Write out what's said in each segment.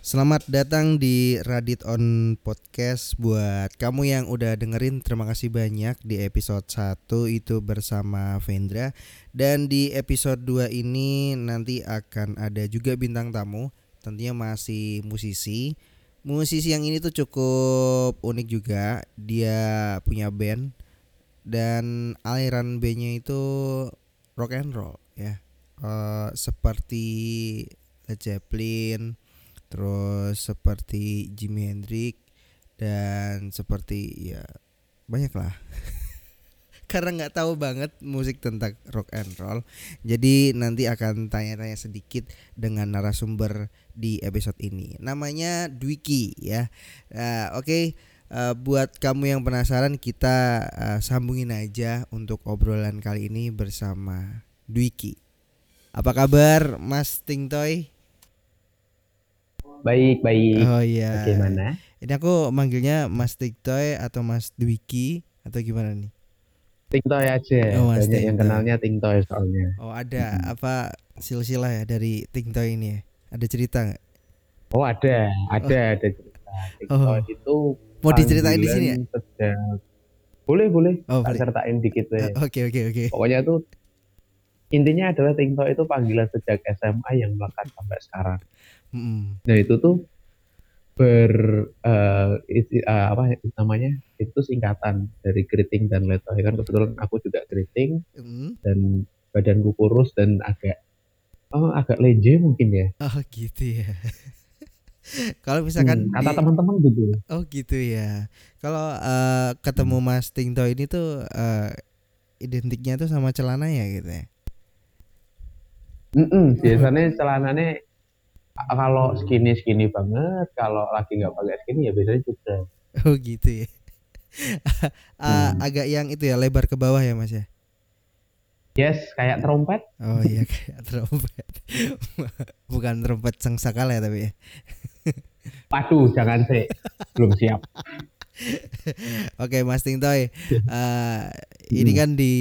Selamat datang di Radit On Podcast. Buat kamu yang udah dengerin terima kasih banyak di episode 1 itu bersama Vendra. Dan di episode 2 ini nanti akan ada juga bintang tamu tentunya masih musisi. Musisi yang ini tuh cukup unik juga. Dia punya band dan aliran bandnya itu rock and roll ya. Eh, seperti Led Zeppelin terus seperti Jimi Hendrix dan seperti ya banyak lah. Karena nggak tahu banget musik tentang rock and roll jadi nanti akan tanya-tanya sedikit dengan narasumber di episode ini. Namanya Dwiki ya. Nah, oke eh, buat kamu yang penasaran kita eh, sambungin aja untuk obrolan kali ini bersama Dwiki. Apa kabar Mas Tingtoy? Baik, baik. Oh iya. Bagaimana? Ini aku manggilnya Mas Tiktoy atau Mas Dwiki atau gimana nih? Tingtoy aja. Oh, Mas Banyak yang kenalnya Tingtoy soalnya. Oh ada apa silsilah ya dari Tiktoy ini ya? Ada cerita nggak? Oh, ada, ada, ada cerita. Tingtoy Oh. itu Mau diceritain di sini ya? sejak Boleh, boleh. Oh, boleh. ceritain dikit deh. Oke oke oke. Pokoknya tuh intinya adalah Tingtoy itu panggilan sejak SMA yang melekat sampai sekarang. Mm-mm. Nah, itu tuh ber eh, isi- eh, apa namanya? Itu singkatan dari keriting dan letoy kan kebetulan aku juga keriting Mm. dan badanku kurus dan agak oh agak lenje mungkin ya. Oh gitu ya. Kalau misalkan Hmm, kata teman-teman gitu. oh gitu ya. Kalau eh, ketemu Mas Tiktoy ini tuh eh, identiknya tuh sama celana ya gitu ya. Mm-mm, biasanya celananya a- kalau skinny skinny banget, kalau lagi nggak pakai skinny ya biasanya juga. Oh gitu ya. Ah, Hmm. agak yang itu ya lebar ke bawah ya Mas ya. Yes, kayak trompet. Oh iya kayak trompet. Bukan trompet sengsakala ya tapi ya. Waduh, jangan sih, belum siap. Oke Mas Tingtoy. eh, ini kan di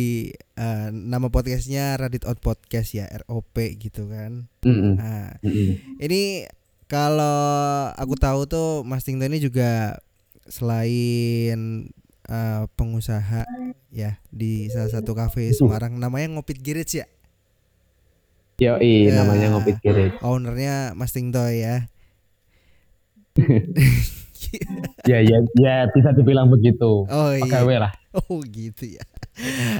eh, nama podcastnya Radit On Podcast ya ROP gitu kan. Nah, mm-mm. ini kalau aku tahu tuh Mas Tingtoy ini juga selain eh, pengusaha ya di salah satu kafe Semarang namanya Ngopit Garage ya. Yoi, Ya. namanya ngopi kiri. Ownernya Mas Tingtoy ya. Ya, ya, ya bisa dibilang begitu. Oh iya. Pegawai lah. Oh gitu ya.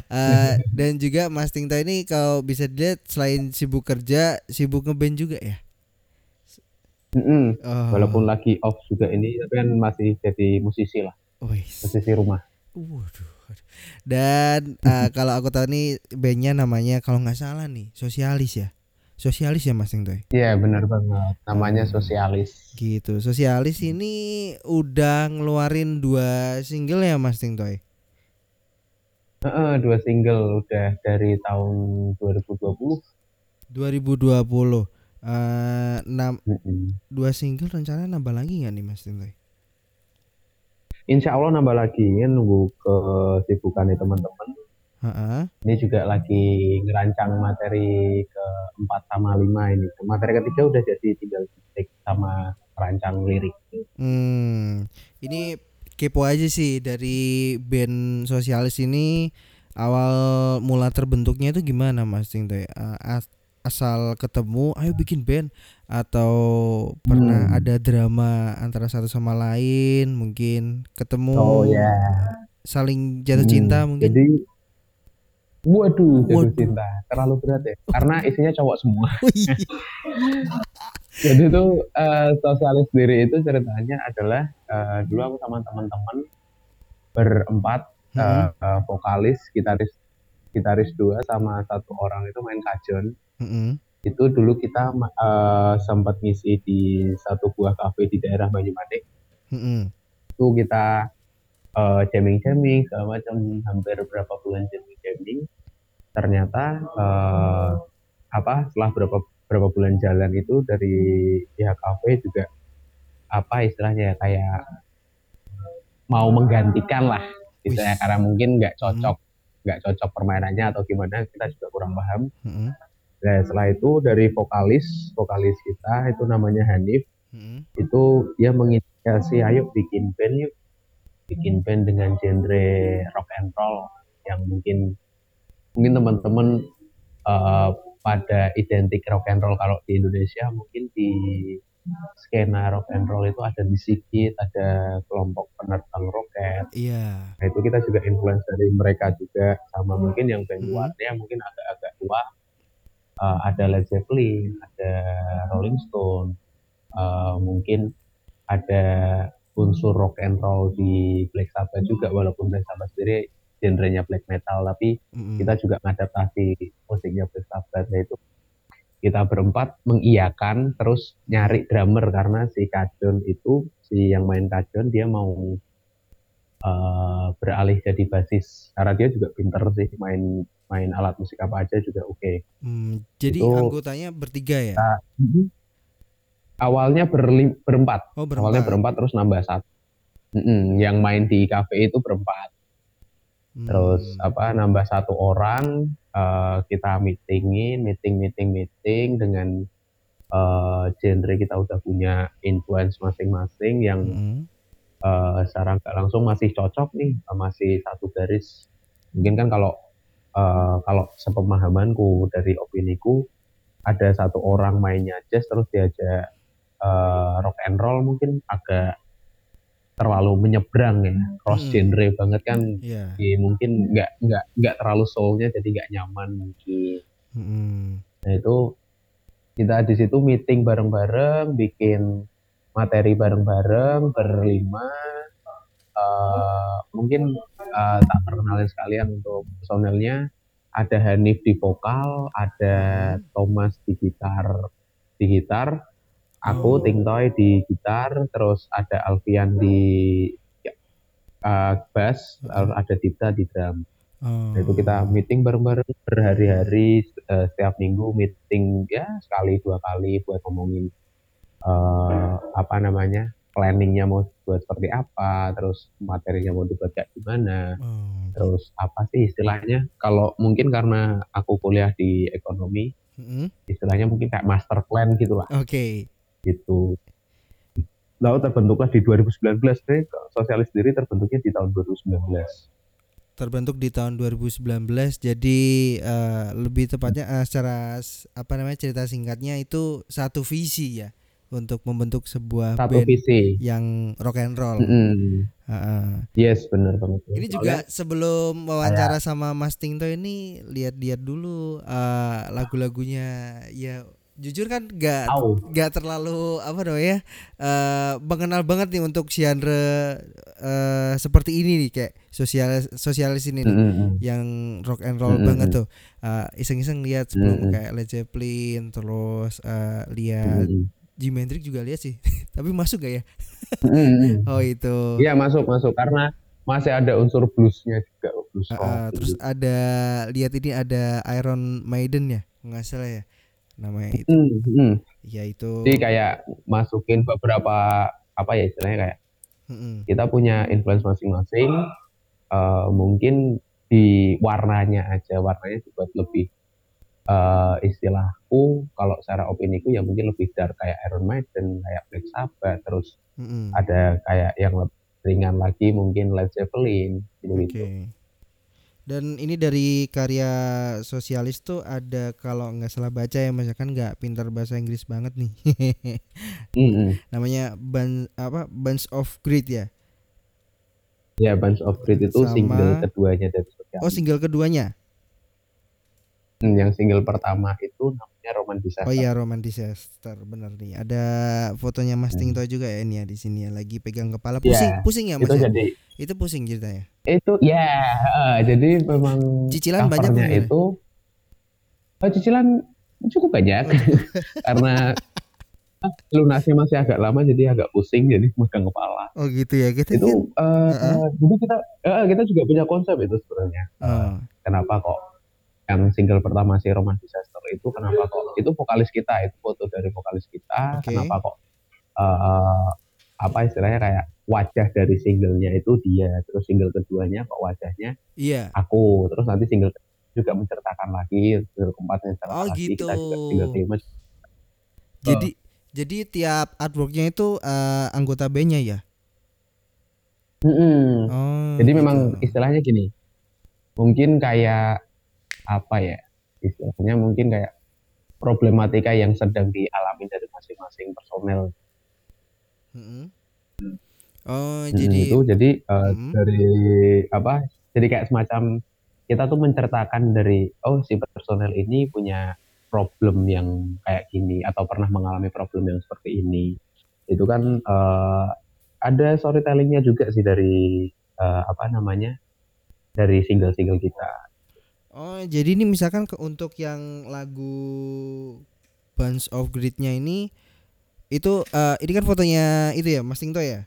Eh, dan juga Mas Tingta ini kalau bisa dilihat selain sibuk kerja, sibuk ngeband juga ya. Mm-mm. Oh. Walaupun lagi off juga ini, tapi kan masih jadi musisi lah, Wih. musisi rumah. Waduh. Dan eh, kalau aku tahu nih bandnya namanya kalau nggak salah nih Sosialis ya. Sosialis ya Mas Tingtoy. Iya benar banget. Namanya Hmm. sosialis. Gitu. Sosialis ini udah ngeluarin dua single ya Mas Tingtoy. Heeh, dua single udah dari tahun 2020. 2020. Eh enam Mm-mm. dua single rencana nambah lagi nggak nih Mas Tingtoy? Insya Allah nambah lagi ya nunggu kesibukan teman-teman. Heeh. Ini juga lagi ngerancang materi keempat sama lima ini. Materi ketiga udah jadi tinggal ketik sama rancang lirik. Hmm, ini kepo aja sih dari band sosialis ini awal mula terbentuknya itu gimana Mas Tingtoy? Eh, as- asal ketemu, ayo bikin band atau pernah Hmm. ada drama antara satu sama lain, mungkin ketemu Oh ya. saling jatuh Hmm, cinta mungkin. Jadi Waduh, jatuh Waduh. cinta. Terlalu berat ya. Karena isinya cowok semua. Jadi tuh eh, sosialis sendiri itu ceritanya adalah eh, dulu aku sama teman-teman berempat eh, Mm-mm, eh, vokalis, gitaris gitaris dua sama satu orang itu main kajon. mm-mm, Itu dulu kita eh, sempat ngisi di satu buah kafe di daerah Banyumanik. mm-mm. Itu kita eh, jamming-jamming segala macam hampir berapa bulan jamming-jamming. Ternyata eh, apa setelah berapa berapa bulan jalan itu dari pihak kafe juga apa istilahnya ya kayak mau menggantikan lah. Gitu ya Wis. karena mungkin nggak cocok nggak cocok permainannya atau gimana kita juga kurang paham. Mm-mm, nah setelah itu dari vokalis vokalis kita itu namanya Hanif Mm-mm. itu dia menginisiasi ayo bikin band yuk. Bikin band dengan genre rock and roll yang mungkin mungkin teman-teman uh, pada identik rock and roll kalau di Indonesia mungkin di skena rock and roll itu ada di Sigit, ada kelompok penerbang roket. Iya. Nah itu kita juga influence dari mereka juga sama mungkin yang band Mhm. luarnya mungkin agak-agak tua. Uh, ada Led Zeppelin, ada Rolling Stone, uh, mungkin ada unsur rock and roll di Black Sabbath juga walaupun Black Sabbath sendiri genrenya black metal tapi Mm-mm. kita juga mengadaptasi musiknya Black Sabbath yaitu kita berempat mengiyakan terus nyari drummer karena si Kajun itu si yang main Kajun dia mau uh, beralih jadi basis karena dia juga pinter sih main main alat musik apa aja juga oke Hmm, jadi Itu- anggotanya bertiga ya? awalnya berlim, berempat Oh awalnya berempat terus nambah satu Mm-mm, yang main di cafe itu berempat. Terus apa nambah satu orang eh, kita meetingin meeting meeting meeting dengan eh, genre kita udah punya influence masing-masing yang Mm-mm. eh, secara nggak langsung masih cocok nih masih satu garis mungkin kan kalau eh, kalau sepemahamanku dari opiniku ada satu orang mainnya jazz terus diajak eh, rock and roll mungkin agak terlalu menyeberang ya. Cross Hmm. genre banget kan. Iya. jadi mungkin nggak nggak nggak terlalu soulnya jadi nggak nyaman mungkin Mm-mm. nah itu kita di situ meeting bareng-bareng bikin materi bareng-bareng berlima. Eh, mungkin eh, tak perkenalin sekalian untuk personelnya. Ada Hanif di vokal ada Thomas di gitar di gitar Oh. aku Tingtoy di gitar terus ada Alfian di ya, eh, bass lalu ada Dita di drum Oh. Nah, itu kita meeting bareng-bareng berhari-hari eh, setiap minggu meeting ya sekali dua kali buat ngomongin eh, apa namanya planningnya mau buat seperti apa terus materinya mau dibuat kayak gimana Oh, terus apa sih istilahnya kalau mungkin karena aku kuliah di ekonomi Mm-mm. istilahnya mungkin kayak master plan gitu lah Oke. Gitu lalu terbentuklah di 2019 deh sosialis sendiri terbentuknya di tahun 2019 Terbentuk di tahun 2019. Jadi eh, lebih tepatnya eh, secara apa namanya cerita singkatnya itu satu visi ya untuk membentuk sebuah satu band visi yang rock and roll. Mm-mm. Heeh. yes benar banget Ini Soalnya- juga sebelum wawancara sama Mas Tingto ini lihat-lihat dulu eh, lagu-lagunya ya jujur kan gak Au. gak terlalu apa namanya eh mengenal banget nih untuk genre eh seperti ini nih kayak sosial sosialis ini nih Mm-mm. yang rock and roll Mm-mm. banget tuh Eh, iseng-iseng lihat sebelum Mm-mm. kayak Led Zeppelin terus eh, lihat Mm-mm. Jimi Hendrix juga lihat sih tapi masuk gak ya Mm-mm. oh itu Iya masuk masuk karena masih ada unsur bluesnya juga blues Uh, rock uh, terus gitu. ada lihat ini ada Iron Maiden ya nggak salah ya namanya itu Mm, mm. ya itu Jadi kayak masukin beberapa apa ya istilahnya kayak Mm-mm. kita punya influence masing-masing. eh, mungkin di warnanya aja warnanya dibuat lebih eh, istilahku kalau secara opiniku ya mungkin lebih dark kayak Iron Maiden kayak Black Sabbath terus Mm-mm. ada kayak yang lebih ringan lagi mungkin Led Zeppelin gitu gitu. Dan ini dari karya sosialis tuh ada kalau nggak salah baca ya misalkan nggak pintar bahasa Inggris banget nih. Mm-mm. Namanya Bun apa Bunch of Greed ya. Ya Bunch of Greed itu Sama- single keduanya dari Sosial. Oh single keduanya. Hmm, yang single pertama itu namanya Roman Disaster. Oh iya Roman Disaster bener nih. Ada fotonya Mas Hmm. Tingto juga ya ini ya di sini ya lagi pegang kepala Iya, pusing pusing ya Mas itu ya? jadi Itu pusing ceritanya. itu ya eh, jadi memang Cicilan banyak ya? itu oh, cicilan cukup banyak karena lunasnya masih agak lama jadi agak pusing jadi megang kepala Oh gitu ya. Kita itu kan eh, Heeh. eh, jadi kita eh, kita juga punya konsep itu sebenarnya Oh, kenapa kok yang single pertama si Roman Disaster itu kenapa kok itu vokalis kita itu foto dari vokalis kita Oke. kenapa kok eh, apa istilahnya kayak wajah dari singlenya itu dia terus single keduanya kok wajahnya iya. aku terus nanti single juga menceritakan lagi single keempatnya menceritakan Oh, lagi gitu. kita juga single kelima Jadi Jadi tiap artworknya itu eh, anggota bandnya ya? Mm-mm. Oh. Jadi gitu. memang istilahnya gini, mungkin kayak apa ya? Istilahnya mungkin kayak problematika yang sedang dialami dari masing-masing personel. Mm-mm. Oh, Mm, jadi itu jadi eh, Mm. dari apa? Jadi kayak semacam kita tuh menceritakan dari oh si personel ini punya problem yang kayak gini atau pernah mengalami problem yang seperti ini. Itu kan eh, ada storytellingnya juga sih dari eh, apa namanya? dari single-single kita. Oh, jadi ini misalkan ke, untuk yang lagu Bunch of Greed-nya ini itu eh, ini kan fotonya itu ya, Mas Tingto ya?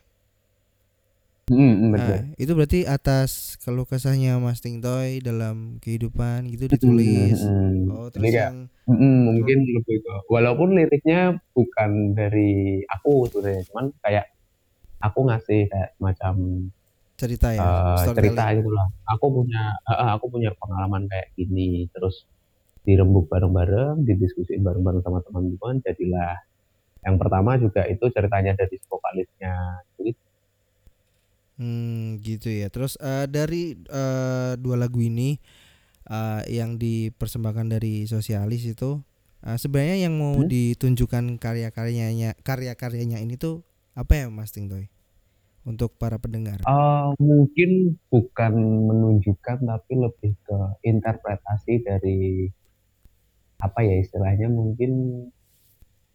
Mm, betul. Nah, itu berarti atas keluh kesahnya Mas Tingtoy dalam kehidupan gitu Mm, ditulis. mm, mm. Oh, terus kayak yang mm, mungkin lebih ke walaupun liriknya bukan dari aku sebenarnya, cuman kayak aku ngasih kayak semacam cerita ya, eh, cerita gitu lah. Aku punya eh, aku punya pengalaman kayak gini, terus dirembuk bareng-bareng, didiskusiin bareng-bareng sama teman-teman, jadilah yang pertama juga itu ceritanya dari vokalisnya. Jadi Hmm, gitu ya. Terus eh, dari eh, dua lagu ini eh, yang dipersembahkan dari Sosialis itu eh, sebenarnya yang mau Hmm? ditunjukkan karya-karyanya karya-karyanya ini tuh apa ya Mas Tingtoy? Untuk para pendengar. eh, mungkin bukan menunjukkan tapi lebih ke interpretasi dari apa ya istilahnya mungkin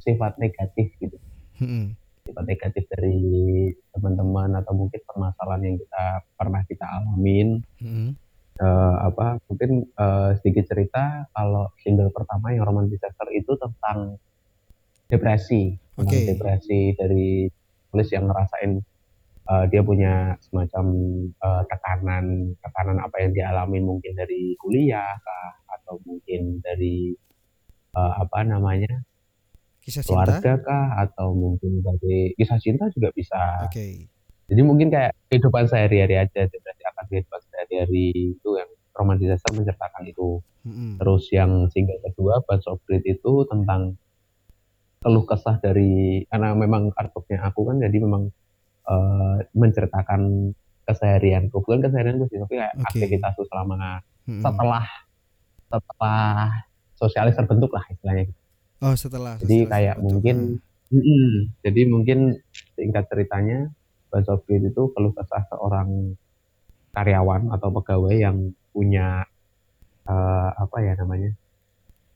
sifat negatif gitu. Mm-mm. sifat negatif dari teman-teman atau mungkin permasalahan yang kita pernah kita alamin Mm-mm. Eh, apa mungkin eh, sedikit cerita kalau single pertama yang Roman Disaster itu tentang depresi tentang Oke. depresi dari tulis yang ngerasain eh, dia punya semacam eh, tekanan tekanan apa yang dialami mungkin dari kuliah kah atau mungkin dari eh, apa namanya Kisah cinta. keluarga kah atau mungkin dari kisah cinta juga bisa Oke. Jadi mungkin kayak kehidupan sehari-hari aja, depresi akan kehidupan sehari-hari itu yang Roman Disaster menceritakan itu. Mm-mm. Terus yang single kedua, Bunch of Greed itu tentang keluh kesah dari, karena memang artworknya aku kan jadi memang eh, menceritakan keseharianku, bukan keseharianku sih, tapi kayak Oke. aktivitasku selama Mm-mm. setelah setelah sosialis terbentuk lah istilahnya. Oh, setelah Jadi setelah kayak terbentuk. mungkin Mm-mm. Jadi mungkin singkat ceritanya, of Greed itu keluh kesah seorang karyawan atau pegawai yang punya eh, apa ya namanya,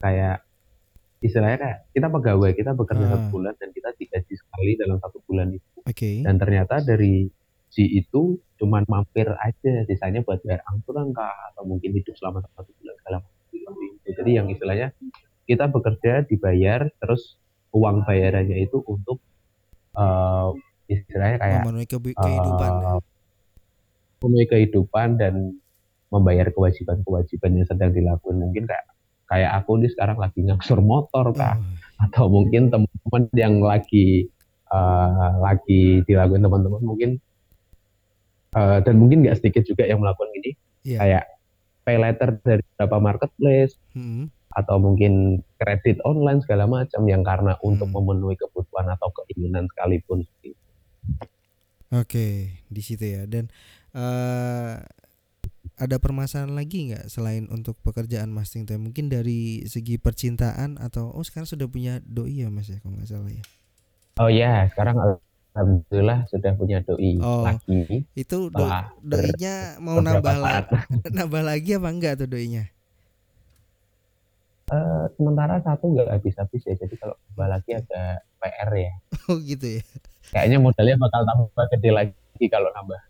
kayak istilahnya kayak kita pegawai kita bekerja Ah. satu bulan dan kita digaji sekali dalam satu bulan itu. Oke. Dan ternyata dari si itu cuman mampir aja, sisanya buat bayar angsuran kah atau mungkin hidup selama satu bulan segala macam. seperti itu. Jadi yang istilahnya kita bekerja dibayar terus uang bayarannya itu untuk eh, istilahnya kayak Memenuhi kehidupan. eh, memenuhi kehidupan dan membayar kewajiban-kewajiban yang sedang dilakukan mungkin kayak kayak aku nih sekarang lagi ngaksur motor kah Oh, atau mungkin teman-teman yang lagi eh, lagi dilakukan teman-teman mungkin eh, dan mungkin nggak sedikit juga yang melakukan ini Iya. kayak pay letter dari beberapa marketplace mm-mm. atau mungkin kredit online segala macam yang karena untuk Hmm. memenuhi kebutuhan atau keinginan sekalipun Oke, di situ ya. Dan eh ada permasalahan lagi nggak selain untuk pekerjaan Mas Tingtoy? Mungkin dari segi percintaan atau oh sekarang sudah punya doi ya Mas ya kalau nggak salah ya. oh ya sekarang alhamdulillah sudah punya doi Oh. lagi Itu do, doinya mau nambah la- saat nambah lagi apa enggak tuh doinya? Eh, sementara satu nggak habis-habis ya jadi kalau tambah lagi ada PR ya Oh gitu ya. kayaknya modalnya bakal tambah gede lagi kalau nambah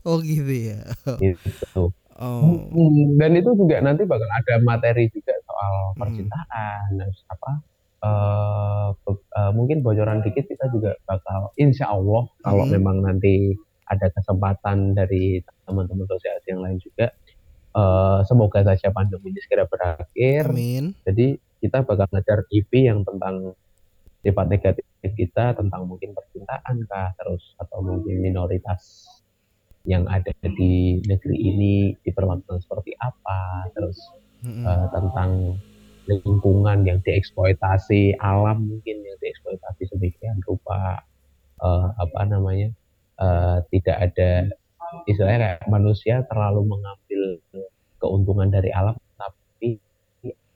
Oh gitu ya. gitu Oh. Hmm, dan itu juga nanti bakal ada materi juga soal Hmm. percintaan terus apa be- eh, mungkin bocoran dikit kita juga bakal insya Allah kalau Hmm. memang nanti ada kesempatan dari teman-teman sosial yang lain juga eh, semoga saja pandemi ini segera berakhir Amin. jadi kita bakal ngajar EP yang tentang sifat negatif kita tentang mungkin percintaan kah terus atau mungkin minoritas yang ada di negeri ini diperlakukan seperti apa terus Mm-mm. eh, tentang lingkungan yang dieksploitasi alam mungkin yang dieksploitasi sedemikian rupa uh, apa namanya uh, tidak ada istilahnya kayak manusia terlalu mengambil keuntungan dari alam tapi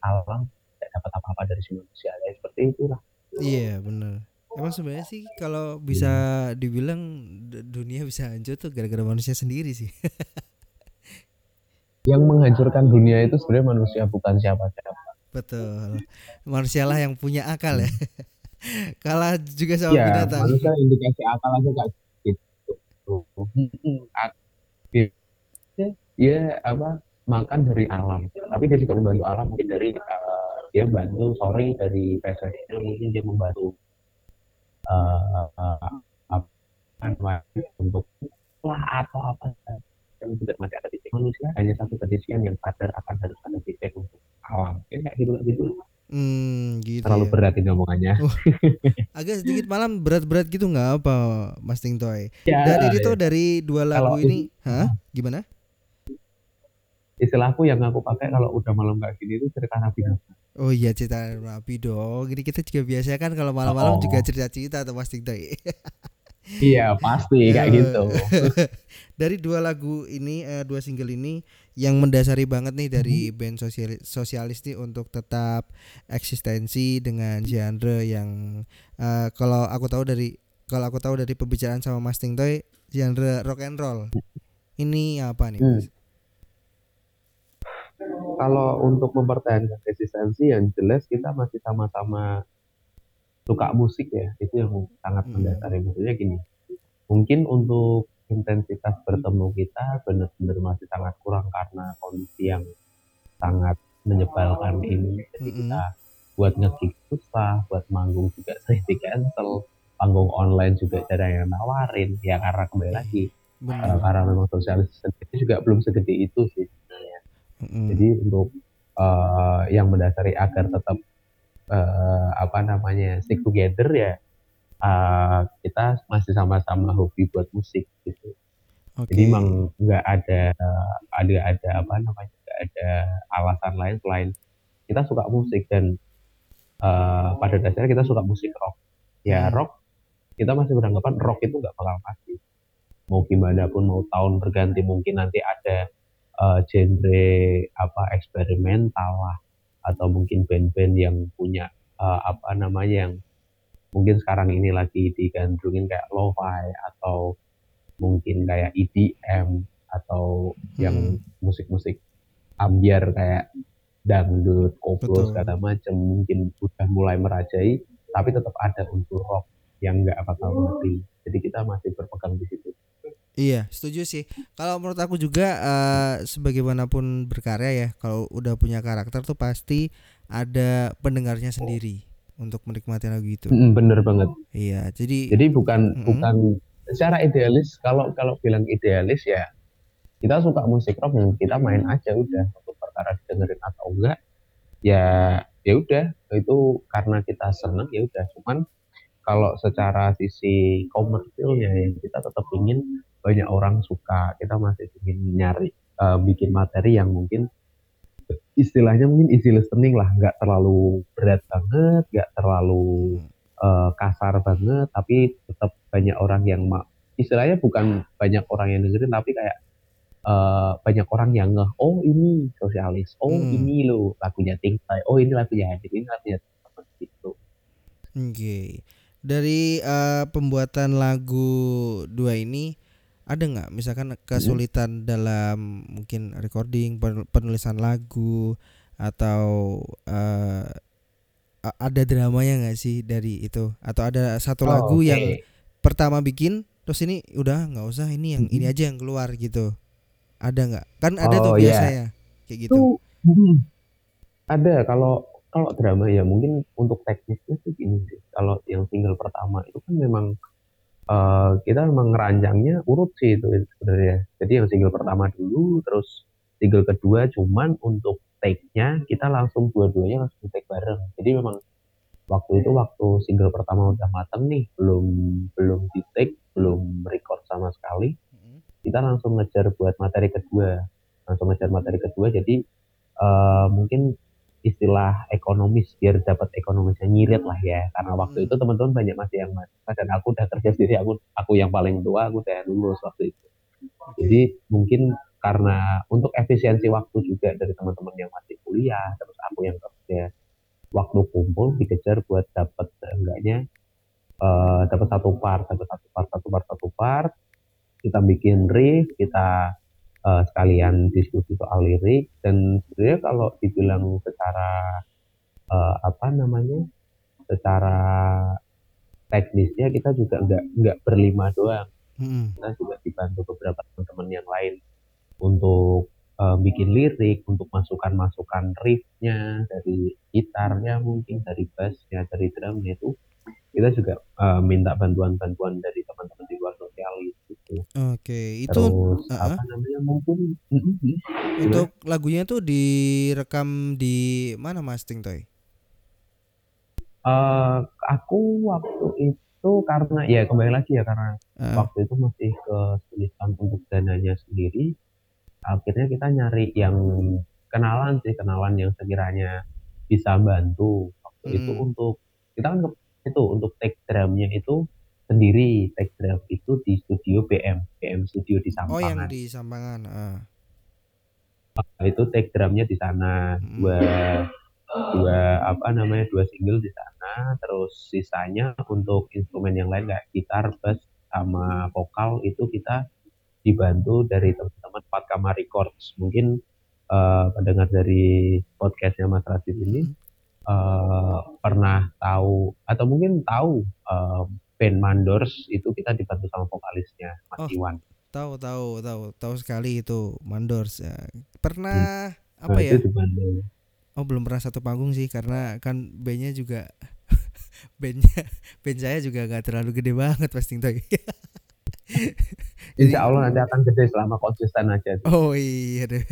alam tidak dapat apa-apa dari si manusia. Ya seperti itulah. Iya benar emang sebenarnya sih kalau bisa dibilang dunia bisa hancur tuh gara-gara manusia sendiri sih yang menghancurkan dunia itu sebenarnya manusia bukan siapa-siapa Betul. Manusialah yang punya akal ya. Kalah juga sama ya, binatang. Manusia indikasi akal aja gak gitu. Ya apa makan dari alam. Tapi dia juga membantu alam mungkin dari uh, dia bantu sorry dari PSSI mungkin dia membantu uh, uh, apa untuk lah atau apa. Yang juga masih ada titik manusia hanya satu kedisian yang sadar akan harus ada titik untuk alam kayak gitu gitu. Hmm, gitu terlalu ya. berat ini omongannya. Uh, agak sedikit malam berat-berat gitu nggak apa Mas Ting Toy ya, dari ya. itu dari dua lagu Kalau ini hah? Gimana? Istilahku yang aku pakai kalau udah malam kayak gini itu cerita nabi Oh iya cerita nabi dong. Ini kita juga biasa kan kalau malam-malam Oh. juga cerita-cerita atau Mas Ting Toy. iya pasti kayak gitu dari dua lagu ini, eh, dua single ini yang mendasari banget nih dari Hmm. band sosial sosialis nih untuk tetap eksistensi dengan genre yang eh, kalau aku tahu dari kalau aku tahu dari pembicaraan sama Mas Ting Toy genre rock and roll. Ini apa nih? Hmm. Mas? Kalau untuk mempertahankan eksistensi yang jelas kita masih sama-sama suka musik ya itu yang sangat Hmm. mendasari maksudnya gini mungkin untuk intensitas bertemu kita benar-benar masih sangat kurang karena kondisi yang sangat menyebalkan ini jadi Mm-mm. kita buat ngegig susah buat manggung juga sering di cancel panggung online juga jarang yang nawarin ya karena kembali lagi Benar. karena memang sosialis sendiri juga belum segede itu sih sebenarnya Mm-mm. jadi untuk uh, yang mendasari agar tetap uh, apa namanya stick together ya uh, kita masih sama-sama hobi buat musik gitu. Oke. Jadi emang nggak ada ada ada apa namanya nggak ada alasan lain selain kita suka musik dan uh, pada dasarnya kita suka musik rock. Ya Hmm. rock kita masih beranggapan rock itu nggak bakal mati. Mau gimana pun mau tahun berganti mungkin nanti ada uh, genre apa eksperimental lah atau mungkin band-band yang punya uh, apa namanya yang mungkin sekarang ini lagi digandrungin kayak lo-fi atau mungkin kayak EDM atau yang musik-musik ambiar kayak dangdut, koplo segala macam mungkin udah mulai merajai tapi tetap ada unsur rock yang nggak bakal mati. Jadi kita masih berpegang di situ. Iya, setuju sih. Kalau menurut aku juga eh, sebagaimanapun berkarya ya, kalau udah punya karakter tuh pasti ada pendengarnya sendiri untuk menikmati lagu itu. Mm, Bener banget. Iya, jadi Jadi bukan Mm-mm. bukan secara idealis kalau kalau bilang idealis ya kita suka musik rock yang kita main aja udah untuk perkara dengerin atau enggak ya ya udah itu karena kita seneng ya udah cuman kalau secara sisi komersilnya ya kita tetap ingin banyak orang suka. Kita masih ingin nyari eh, bikin materi yang mungkin istilahnya mungkin easy listening lah. Nggak terlalu berat banget nggak terlalu eh, kasar banget tapi tetap banyak orang yang ma- istilahnya bukan banyak orang yang dengerin tapi kayak eh, banyak orang yang ngeh oh ini sosialis. Oh Hmm. ini lo lagunya Tingkai oh ini lagunya Hadir. Ini lagunya gitu oke. Dari eh, pembuatan lagu dua ini ada nggak misalkan kesulitan dalam mungkin recording, pen- penulisan lagu atau a- ada dramanya nggak sih dari itu? Atau ada satu lagu Oh, oke. yang pertama bikin terus ini udah nggak usah ini yang ini Mhm. aja yang keluar gitu ada nggak kan ada tuh Oh, biasa iya. ya kayak gitu itu hmm, ada kalau kalau drama ya mungkin untuk teknisnya sih gini sih kalau yang single pertama itu kan memang eh, kita memang ngerancangnya urut sih itu sebenarnya. Jadi yang single pertama dulu terus single kedua cuman untuk take-nya kita langsung dua-duanya langsung take bareng. Jadi memang waktu itu waktu single pertama udah mateng nih belum belum di take belum record sama sekali Mhm. kita langsung ngejar buat materi kedua. Langsung ngejar materi kedua jadi eh, mungkin istilah ekonomis biar dapat ekonomisnya nyirit lah ya. Karena waktu Hmm. itu teman-teman banyak masih yang mahasiswa dan aku udah kerja sendiri aku aku yang paling tua aku udah lulus waktu itu. Jadi mungkin karena untuk efisiensi waktu juga dari teman-teman yang masih kuliah terus aku yang kerja waktu kumpul dikejar buat dapat enggaknya eh dapat satu part dapat satu part satu part satu part. Kita bikin riff kita eh, sekalian diskusi soal lirik dan sebenarnya kalau dibilang secara eh, apa namanya secara teknisnya kita juga nggak nggak berlima doang Mm-mm. kita juga dibantu beberapa teman-teman yang lain untuk eh, bikin lirik untuk masukan-masukan riffnya dari gitarnya mungkin dari bassnya dari drumnya itu kita juga eh, minta bantuan-bantuan dari teman-teman di luar gitu Oke, itu terus uh-uh. apa namanya mungkin untuk lagunya tuh direkam di mana Mas Ting Toy? Eh, aku waktu itu karena ya kembali lagi ya karena Uh, waktu itu masih kesulitan untuk dananya sendiri akhirnya kita nyari yang kenalan sih kenalan yang sekiranya bisa bantu waktu itu Mm. untuk kita kan ke- itu untuk take drumnya itu sendiri take drum itu di studio BM BM studio di oh yang Sampangan di Sampangan. ah. Nah, itu take drumnya di sana Mm. dua dua apa namanya dua single di sana terus sisanya untuk instrumen yang lain kayak gitar bass sama vokal itu kita dibantu dari teman-teman Empat Kamar Records mungkin eh, pendengar dari podcastnya Mas Rasid ini eh, pernah tahu atau mungkin tahu eh, band Mandors itu kita dibantu sama vokalisnya Mas Oh. Iwan Tahu tahu tahu tahu sekali itu Mandors ya. Pernah apa Nah, ya? itu Oh belum pernah satu panggung sih karena kan bandnya juga bandnya band saya juga nggak terlalu gede banget Mas Ting Toy. Insya Allah nanti akan gede selama konsisten aja Oh iya deh.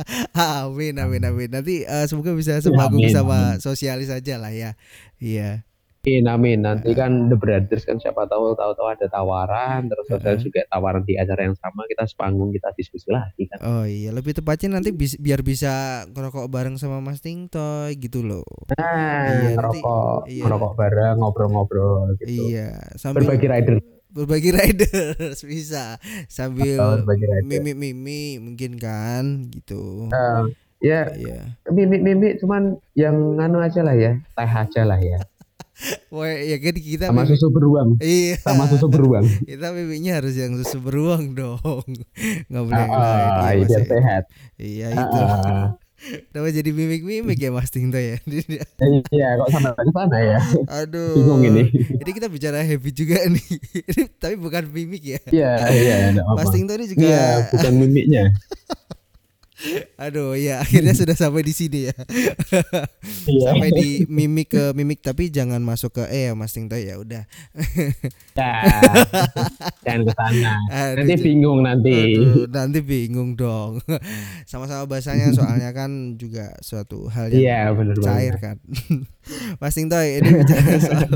amin amin amin. Nanti eh, semoga bisa sepanggung Amin, sama sosialis aja lah ya. Iya. Amin, amin. Nanti kan The Brothers kan siapa tahu tahu-tahu ada tawaran, terus ada Heeh. juga tawaran di acara yang sama, kita sepanggung kita diskusi lagi kan. Oh iya, lebih tepatnya nanti bis- biar bisa ngerokok bareng sama Mas Ting Toy gitu loh. Nah, Iya, nanti- ngerokok, iya. ngerokok bareng, ngobrol-ngobrol gitu. Iya, sambil Berbagi rider, berbagi riders bisa sambil mimi-mimi mungkin kan gitu. Eh, ya, Iya. mimik-mimik cuman yang anu aja lah ya, teh aja lah ya. Wah, ya kan kita Sama susu beruang, Iya. sama susu beruang. Kita mimiknya harus yang susu beruang dong. Nggak boleh yang lain. Ah, Iya, biar Mas, ya. sehat. Iya itu. Ah, Kenapa jadi mimik-mimik ya Mas Ting Toy ya? Iya, kok sampai ke sana ya? Aduh. Bingung ini. Ini kita bicara habit juga nih. Tapi bukan mimik ya. Iya, iya, Mas Toy ini juga Iya, bukan mimiknya. Aduh ya akhirnya sudah sampai di sini ya. Iya. sampai di mimik ke mimik tapi jangan masuk ke eh ya Mas Toy ya udah. Ya, jangan ke sana. Nanti bingung nanti. aduh, nanti bingung dong. Sama-sama bahasanya soalnya kan juga suatu hal yang Iya, benar cair banget. kan. Mas Toy ini bicara soal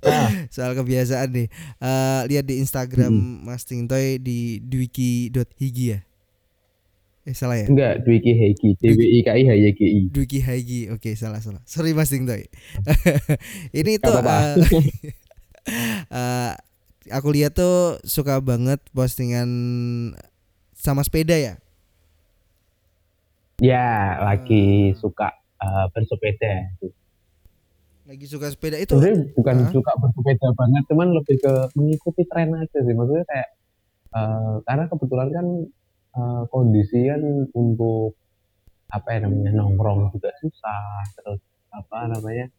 Ah, soal kebiasaan nih. Eh, lihat di Instagram Hmm. Mas Ting Toy di dwiki.higi ya. Eh salah ya? enggak, Dwiki Hegi, D W I K I H Y G I. Dwiki Higi. Oke, salah salah. Sorry Mas Ting Toy. ini tuh apa-apa. eh, eh, aku lihat tuh suka banget postingan sama sepeda ya. Ya, lagi suka eh, bersepeda. Lagi suka sepeda itu. Sebenarnya bukan Ah. suka bersepeda banget, cuman lebih ke mengikuti tren aja sih. Maksudnya kayak eh, karena kebetulan kan eh, kondisi kan untuk apa ya namanya nongkrong juga susah, terus apa namanya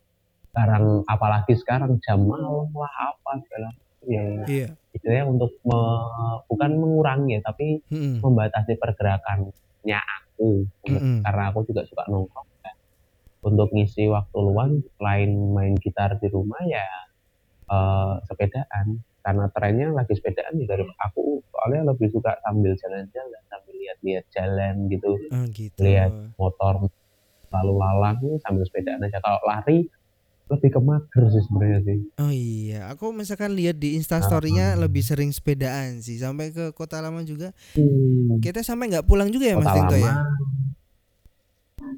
sekarang apalagi sekarang jam malam lah apa segala macam yang Iya. istilahnya untuk me- bukan mengurangi ya, tapi Mm-mm. membatasi pergerakannya aku Untuk- Mm-mm. karena aku juga suka nongkrong kan. untuk ngisi waktu luang selain main gitar di rumah ya eh, sepedaan karena trennya lagi sepedaan ya dari aku soalnya lebih suka sambil jalan-jalan sambil lihat-lihat jalan gitu Oh, gitu. Lihat. motor lalu lalang sambil sepedaan aja kalau lari lebih ke mager sih sebenarnya sih Oh iya, aku misalkan lihat di Instastory-nya lebih sering sepedaan sih sampai ke Kota Lama juga. Hmm. Kita sampai nggak pulang juga ya Mas kota Tinto lama ya?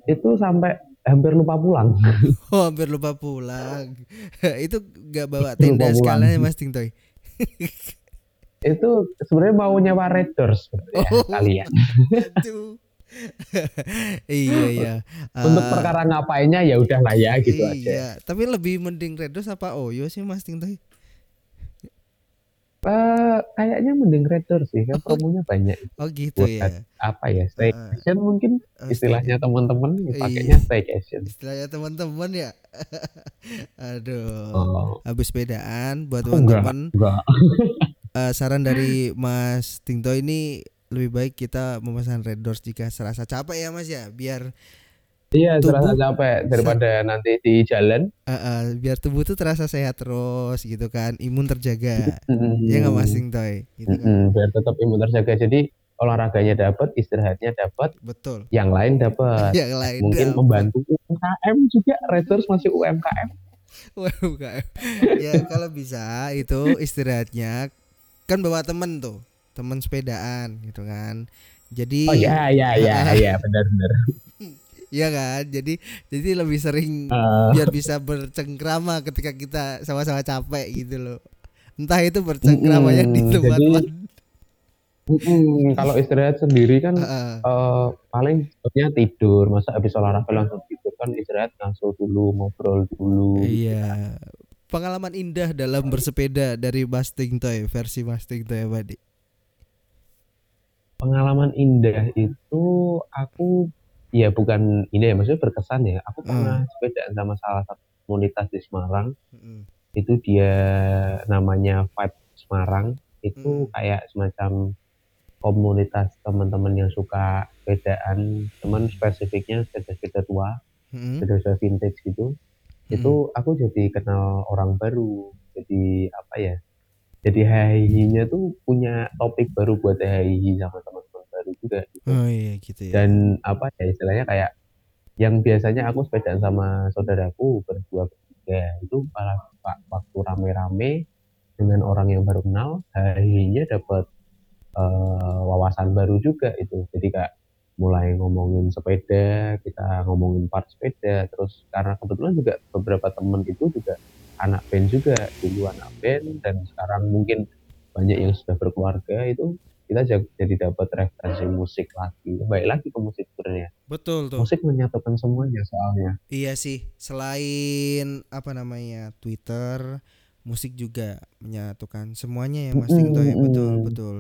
itu sampai hampir lupa pulang. Oh, hampir lupa pulang. itu gak bawa tenda pulang. skalanya Mas Tingtoy. Itu sebenarnya mau nyewa Red Doors Oh. kalian. Iya iya. Untuk Eh, perkara ngapainnya ya udah lah ya gitu aja. iya. Tapi lebih mending Redos apa Oyo sih Mas Tingtoy? Eh, kayaknya mending Doors sih kan promonya banyak. Oh gitu Buat ya. Apa ya? Staycation mungkin Oh, istilahnya teman-teman Iya. pakainya staycation. Istilahnya teman-teman ya. Aduh. Oh, Habis sepedaan buat Oh, teman-teman enggak. eh, saran dari Mas Tingto ini lebih baik kita memesan Red Doors jika serasa capek ya Mas ya biar Iya, Tubuh- serasa capek daripada nanti di jalan. eh, eh, biar tubuh tuh terasa sehat terus gitu kan imun terjaga ya nggak Mas Tingtoy gitu kan Mm-mm, biar tetap imun terjaga. Jadi olahraganya dapat, istirahatnya dapat, betul yang lain dapat. yang lain Mungkin dapat. membantu UMKM juga. Doors masih UMKM. UMKM. ya kalau bisa itu istirahatnya kan bawa temen tuh temen sepedaan gitu kan jadi Oh ya, ya, ya, ya, benar-benar. Iya kan? Jadi jadi lebih sering Eh, biar bisa bercengkrama ketika kita sama-sama capek gitu loh. Entah itu bercengkrama yang di tempat jadi- kalau istirahat sendiri kan Heeh. eh, paling sebetulnya tidur. Masa habis olahraga langsung tidur kan istirahat langsung dulu, ngobrol dulu. iya. pengalaman indah dalam bersepeda dari Mas Tingtoy versi Mas Tingtoy apa di Pengalaman indah itu aku ya bukan ini ya maksudnya berkesan ya. Aku Hmm. pernah sepedaan sama salah satu komunitas di Semarang. Mm-mm. Itu dia namanya Vibe Semarang. Itu Hmm. kayak semacam komunitas teman-teman yang suka sepedaan, teman spesifiknya sepeda-sepeda tua, Mm-mm. sepeda-sepeda vintage gitu. Hmm. Itu aku jadi kenal orang baru. Jadi apa ya? Jadi hahihinya tuh punya topik baru buat hahihi sama teman-teman baru juga gitu. oh iya gitu ya Dan apa ya istilahnya kayak yang biasanya aku sepedaan sama saudaraku berdua bertiga itu malah wa- waktu rame-rame dengan orang yang baru kenal hahihinya dapat eh, wawasan baru juga itu. Jadi kayak mulai ngomongin sepeda, kita ngomongin part sepeda, terus karena kebetulan juga beberapa temen itu juga anak band juga dulu anak band dan sekarang mungkin banyak yang sudah berkeluarga itu kita ja- jadi dapat referensi musik lagi baik lagi ke musik sebenarnya. Betul tuh. Musik menyatukan semuanya soalnya. Iya sih, selain apa namanya Twitter, musik juga menyatukan semuanya ya Mas Tingto ya, betul betul.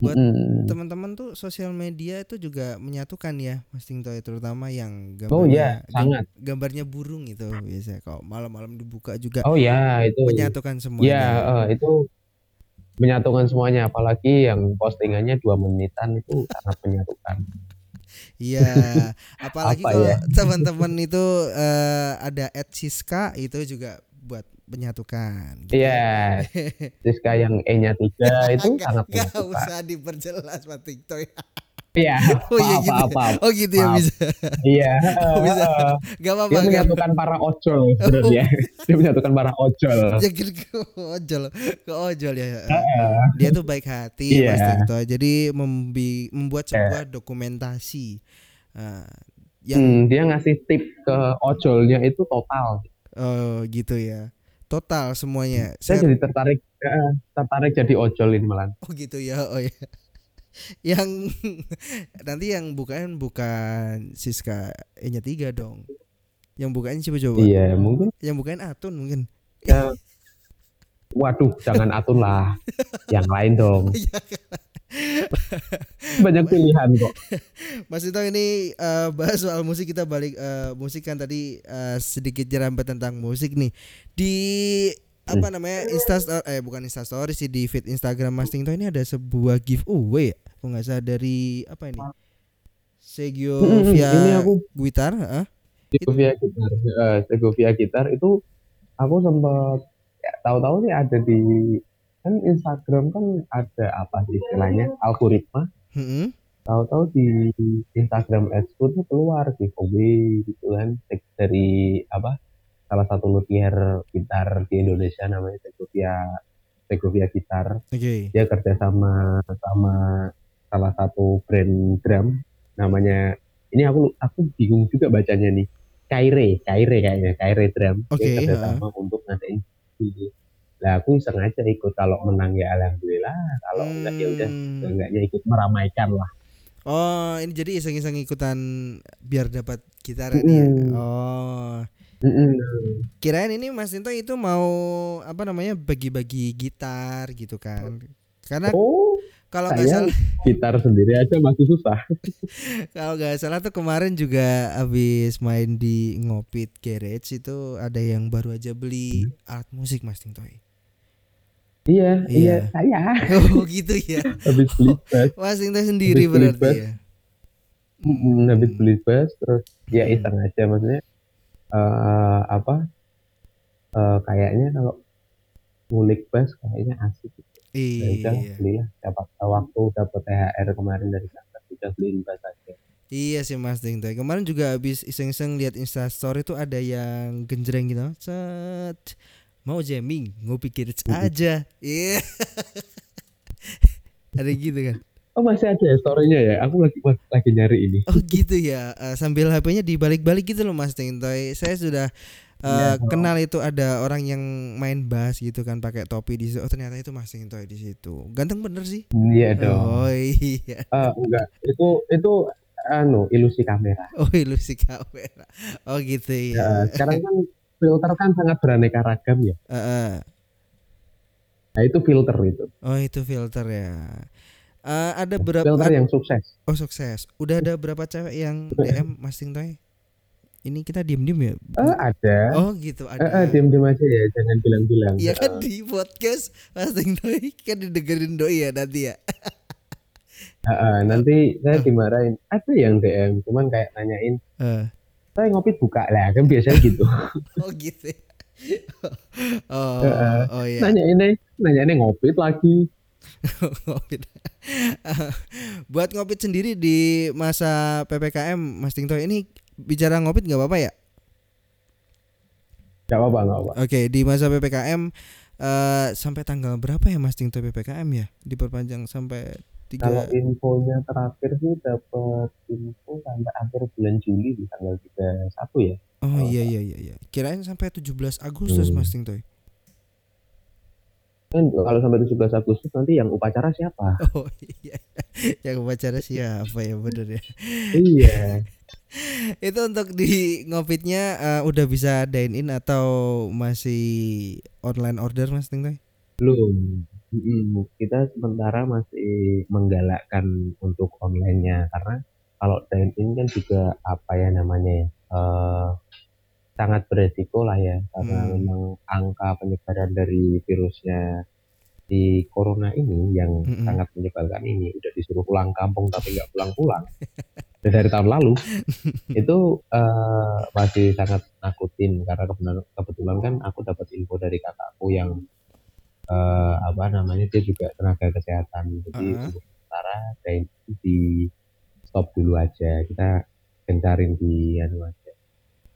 Buat Mm-mm. Teman-teman tuh sosial media itu juga menyatukan ya Mas Tingto ya, terutama yang oh gambarnya ya gam- sangat. gambarnya burung itu biasa. Kalau malam-malam dibuka juga oh ya itu menyatukan ya semuanya. eh, itu menyatukan semuanya apalagi yang postingannya dua menitan itu sangat menyatukan Iya, apalagi Apa kalau ya? teman-teman itu eh, ada Ed Siska itu juga buat menyatukan. gitu. iya Siska yang E nya tiga itu Nggak- sangat menyatukan usah diperjelas Mas Tingto ya. Iya Oh iya gitu. apa, apa, Oh gitu ya Maaf. bisa. iya Bisa. eh, Gak apa-apa dia kan. menyatukan para ojol sebenarnya dia menyatukan para ojol Jangan ke ojol, ke ojol ya. Dia tuh baik hati Iya. Mas. Jadi membi- membuat sebuah dokumentasi Nah, yang Hmm, dia ngasih tip ke ojolnya itu total oh, gitu ya. Total semuanya. saya Saya, jadi tertarik tertarik jadi ojol ini malah oh gitu ya. Oh ya. Yang nanti yang bukan bukan Siska E-nya 3 dong. Yang bukannya coba coba. iya mungkin Yang bukan Atun mungkin. ya, waduh jangan atun lah yang lain dong Iya. banyak pilihan kok Mas Tito ini eh, bahas soal musik kita balik eh, musik kan tadi eh, sedikit jerambat tentang musik nih di apa namanya Insta eh bukan Insta Story sih di feed Instagram Mas Tito ini ada sebuah giveaway ya kok nggak salah dari apa ini Segio via ini aku Guitar heeh. Segovia gitar eh, Segovia gitar itu aku sempat ya, tahu-tahu sih ada di kan Instagram kan ada apa sih istilahnya algoritma Mm-mm. tahu-tahu di Instagram Ads tuh keluar giveaway gitu kan dari apa salah satu luthier gitar di Indonesia namanya Segovia Segovia Gitar Oke. dia kerja sama sama salah satu brand drum namanya ini aku aku bingung juga bacanya nih Kaire, Kaire kayaknya, Kaire Drum. Oke, Dia kerjasama untuk ngadain. Lah aku sengaja ikut kalau menang ya alhamdulillah, kalau enggak ya udah Hmm. enggaknya ikut meramaikan lah. Oh, ini jadi iseng-iseng ikutan biar dapat gitaran ya. Mm-mm. Oh. Mm-mm. Kirain ini Mas Tinto itu mau apa namanya bagi-bagi gitar gitu kan. Karena Oh, kalau nggak salah gitar sendiri aja masih susah. kalau nggak salah tuh kemarin juga habis main di Ngopit Garage itu ada yang baru aja beli alat musik Mas Tinto. Iya, Iya. iya, saya Oh gitu ya. habis beli bass, Mas Tinto sendiri Habis beli berarti bass. ya. mm, habis beli bass terus ya Hmm. iseng aja maksudnya eh apa? eh, kayaknya kalau ngulik bass kayaknya asik. Udah Iya. belilah dapat waktu dapat THR kemarin dari kantor udah beliin bass aja. Iya sih Mas Tinto. Kemarin juga habis iseng-iseng lihat Insta story tuh ada yang genjreng gitu. Set. Mau jamming, ngopi Garage aja. Iya. ada gitu kan. Oh masih ada ya story-nya ya? Aku lagi lagi nyari ini. Oh gitu ya. Eh, sambil HP-nya dibalik-balik gitu loh Mas Tintoy. Saya sudah Iya, oh. kenal itu ada orang yang main bass gitu kan pakai topi di situ. Oh ternyata itu Mas Tintoy di situ. Ganteng bener sih. Iya dong. Oh iya. Eh, enggak, itu itu anu ilusi kamera. Oh ilusi kamera. Oh gitu Ya, ya. sekarang kan filter kan sangat beraneka ragam ya. Eh, eh. Nah itu filter itu. Oh itu filter ya. Eh, ada berapa? Filter yang sukses. Oh sukses. Udah ada berapa cewek yang DM Mas Tintoy? Ini kita diem-diem ya. Eh ada. Oh gitu ada. eh, diam-diam aja ya, jangan bilang-bilang. Iya kan di podcast Mas Tintoy kan didengerin doi ya nanti ya. eh, eh, nanti saya dimarahin. Ada yang DM, cuman kayak nanyain, Eh, saya ngopi buka lah, kan biasanya gitu. oh gitu. ya. oh, Eh, eh. oh iya. nanyain, nanyain ngopi lagi. ngopit. Buat ngopit sendiri di masa PPKM Mas Tinto ini bicara ngopit nggak apa-apa ya? Gak apa-apa, gak apa-apa. Oke, di masa PPKM eh sampai tanggal berapa ya Mas Tinto PPKM ya? Diperpanjang sampai Kalau tiga infonya terakhir sih dapat info sampai akhir bulan Juli di tanggal 31 ya. Oh iya iya iya iya. Kirain sampai 17 Agustus Hmm. Mas Tinto. Kan kalau sampai 17 Agustus nanti yang upacara siapa? Oh iya. Yang upacara siapa ya bener ya. iya. Itu untuk di ngopitnya eh, udah bisa dine in atau masih online order Mas Tinto? Belum. Mm-mm. Kita sementara masih menggalakkan untuk online-nya karena kalau dine-in kan juga apa ya namanya ya eh, sangat beresiko lah ya karena Hmm. memang angka penyebaran dari virusnya di corona ini yang Mm-mm. sangat menyebalkan ini udah disuruh pulang kampung tapi nggak pulang-pulang dari tahun lalu itu eh, masih sangat nakutin karena kebetulan, kebetulan kan aku dapat info dari kakakku yang eh, apa namanya dia juga tenaga kesehatan jadi Uh-uh. untuk sementara kayak di stop dulu aja kita gencarin di anu aja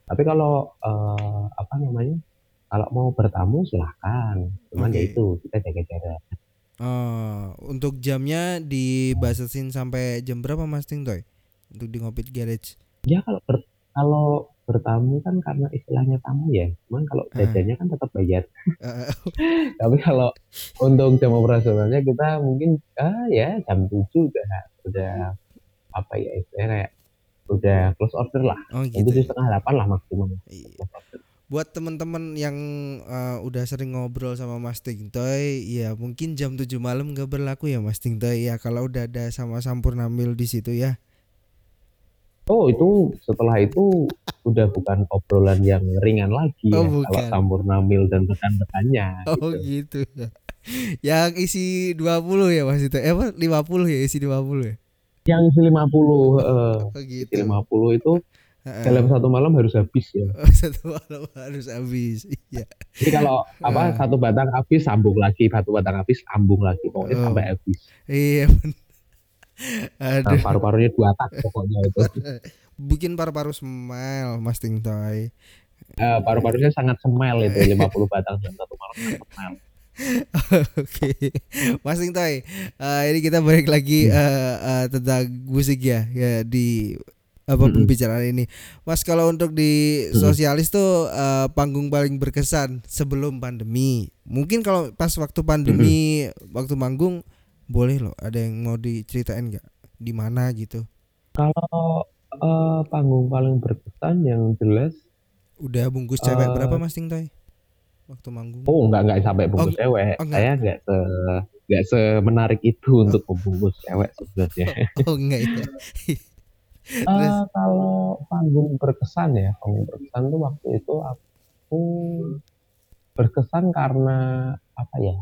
tapi kalau eh, apa namanya kalau mau bertamu silahkan cuman Oke. ya itu kita jaga jarak Oh, untuk jamnya dibatasin sampai jam berapa Mas Tintoy? Untuk di ngopit garage. ya kalau ber, kalau bertamu kan karena istilahnya tamu ya cuman kalau Ah. jajannya kan tetap bayar Eh, tapi kalau untuk jam operasionalnya kita mungkin ah ya jam 7 udah udah apa ya istilahnya kayak udah close order lah oh gitu. tujuh ya. setengah delapan lah maksimum Iya. Buat teman-teman yang eh, udah sering ngobrol sama Mas Tintoy, ya mungkin jam 7 malam gak berlaku ya Mas Tintoy ya kalau udah ada sama Sampurnamil di situ ya. oh itu setelah itu udah bukan obrolan yang ringan lagi Oh, ya bukan. kalau Sampurnamil dan rekan-rekannya Oh gitu. gitu. yang isi 20 ya Mas Tintoy. Eh apa 50 ya isi 20 ya? Yang isi 50 eh, Oh isi gitu. 50 itu Heeh. dalam satu malam harus habis ya Oh, satu malam harus habis. Iya. jadi kalau apa Eh. satu batang habis sambung lagi satu batang habis sambung lagi pokoknya Oh. sampai habis Iya. Nah, paru-parunya dua tak pokoknya itu. bikin paru-paru smile Mas Tintoy. Eh, paru-parunya sangat semel itu 50 batang dalam satu malam sangat Oke, Mas Tintoy, eh, ini kita balik lagi Hmm. eh, eh, tentang musik ya, ya di apa Mm-mm. pembicaraan ini. Mas kalau untuk di Mm-mm. sosialis tuh eh, panggung paling berkesan sebelum pandemi. Mungkin kalau pas waktu pandemi waktu manggung boleh loh ada yang mau diceritain nggak di mana gitu. Kalau eh, panggung paling berkesan yang jelas, Udah bungkus cewek Eh, berapa Mas Ting Toy? Waktu manggung. oh nggak nggak sampai bungkus nggak- cewek. oh, nggak. Saya nggak se nggak semenarik itu untuk membungkus cewek sebenarnya. Oh enggak ya. Eh, kalau panggung berkesan ya, panggung berkesan tuh waktu itu aku berkesan karena apa ya?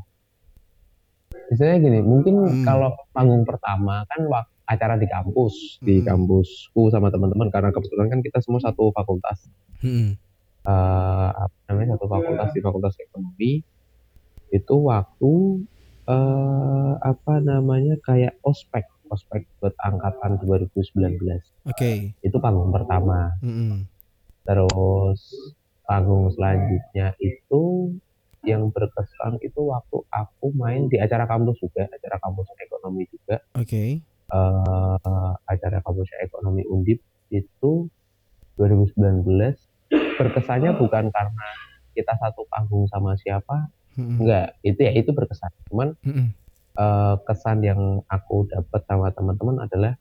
Misalnya gini, mungkin Hmm. kalau panggung pertama kan wak- acara di kampus, di Hmm. kampusku sama teman-teman karena kebetulan kan kita semua satu fakultas, Mm-mm. Eh apa namanya satu fakultas di fakultas ekonomi. Itu waktu eh apa namanya kayak ospek, ospek buat angkatan 2019. Oke. Itu panggung pertama. Mm-mm. Terus panggung selanjutnya itu yang berkesan itu waktu aku main di acara kampus juga, acara kampus ekonomi juga, Oke. eh acara kampus ekonomi Undip itu 2019 berkesannya bukan karena kita satu panggung sama siapa, Mm-mm. enggak, itu ya itu berkesan. Cuman Mm-mm. eh, kesan yang aku dapat sama teman-teman adalah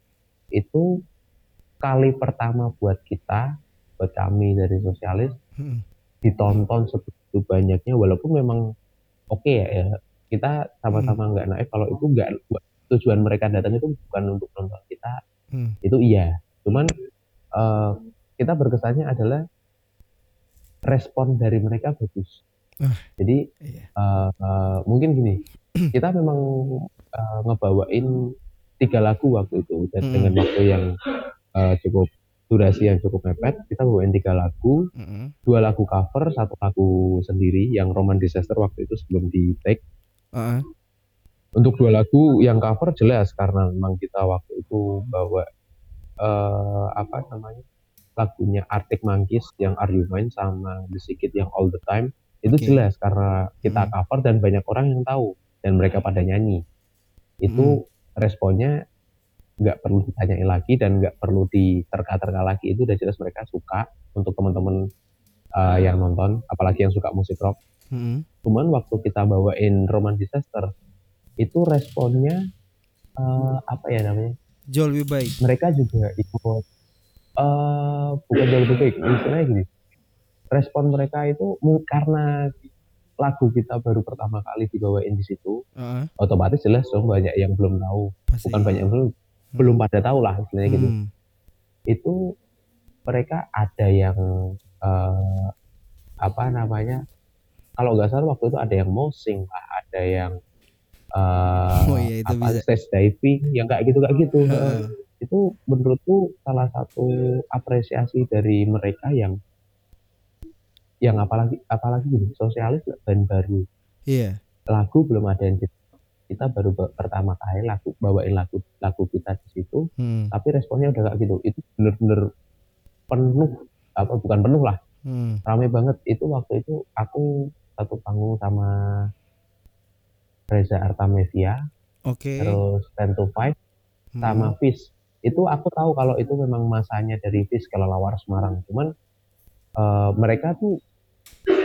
itu kali pertama buat kita, buat kami dari sosialis Mm-mm. ditonton sebegitu banyaknya walaupun memang oke ya, ya kita sama-sama nggak naif kalau itu nggak tujuan mereka datang itu bukan untuk nonton kita Mm. itu iya cuman eh, kita berkesannya adalah respon dari mereka bagus Ah. jadi Iya. eh, eh, mungkin gini kita memang eh, ngebawain tiga lagu waktu itu dan Mm. dengan waktu yang eh, cukup durasi yang cukup mepet kita bawain tiga lagu dua lagu cover, satu lagu sendiri yang Roman Disaster waktu itu sebelum di take. Ah, Untuk dua lagu yang cover jelas karena memang kita waktu itu bawa eh, apa namanya lagunya Arctic Monkeys yang Are You Mine sama The Secret yang All the Time itu Oke. jelas karena kita Hmm. cover dan banyak orang yang tahu dan mereka pada nyanyi. Itu responnya nggak perlu ditanyain lagi dan nggak perlu diterka-terka lagi itu udah jelas mereka suka untuk teman-teman eh, yang nonton apalagi yang suka musik rock mm-mm. cuman waktu kita bawain Roman Disaster itu responnya eh, apa ya namanya Jauh lebih baik. mereka juga ikut eh bukan jauh lebih baik misalnya gini respon mereka itu karena lagu kita baru pertama kali dibawain di situ Ah, otomatis jelas dong banyak yang belum tahu pasti. bukan banyak yang belum belum pada tahu lah istilahnya gitu Hmm. itu mereka ada yang eh, apa namanya kalau nggak salah waktu itu ada yang mosing lah ada yang eh, Oh iya, itu apa bisa. stage diving yang kayak gitu kayak gitu Heeh. Itu menurutku salah satu apresiasi dari mereka yang yang apalagi apalagi gini sosialis band baru Iya. lagu belum ada yang kita, kita baru ba- pertama kali lagu bawain lagu lagu kita di situ Hmm. tapi responnya udah kayak gitu itu bener-bener penuh apa bukan penuh lah Hmm. rame banget itu waktu itu aku satu panggung sama Reza Artamevia Oke. terus Ten to Five Hmm. sama Fish itu aku tahu kalau itu memang masanya dari Fish kelelawar Semarang cuman eh, mereka tuh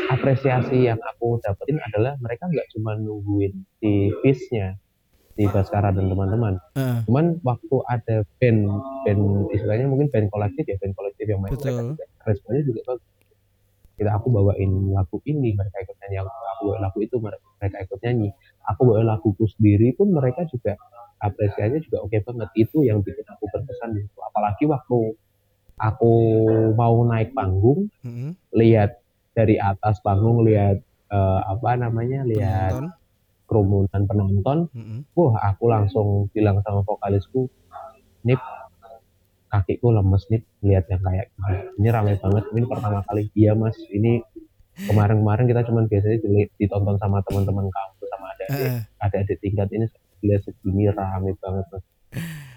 apresiasi yang aku dapetin adalah mereka nggak cuma nungguin di Fishnya di Baskara dan teman-teman Heeh. cuman waktu ada band band istilahnya mungkin band kolektif ya band kolektif yang main mereka Betul. responnya juga bagus kita aku bawain lagu ini mereka ikut nyanyi aku aku bawain lagu itu mereka mereka ikut nyanyi aku bawain laguku sendiri pun mereka juga apresiasinya juga oke banget itu yang bikin aku berkesan di situ apalagi waktu aku mau naik panggung Mm-mm. lihat dari atas panggung lihat eh, apa namanya lihat Penonton. kerumunan penonton Mm-mm. wah aku langsung bilang sama vokalisku Nip kakiku lemes nih lihat yang kayak gini. ini ramai banget ini pertama kali iya mas ini kemarin-kemarin kita cuman biasanya ditonton sama teman-teman kampus sama ada Heeh. ada adik tingkat ini lihat segini ramai banget mas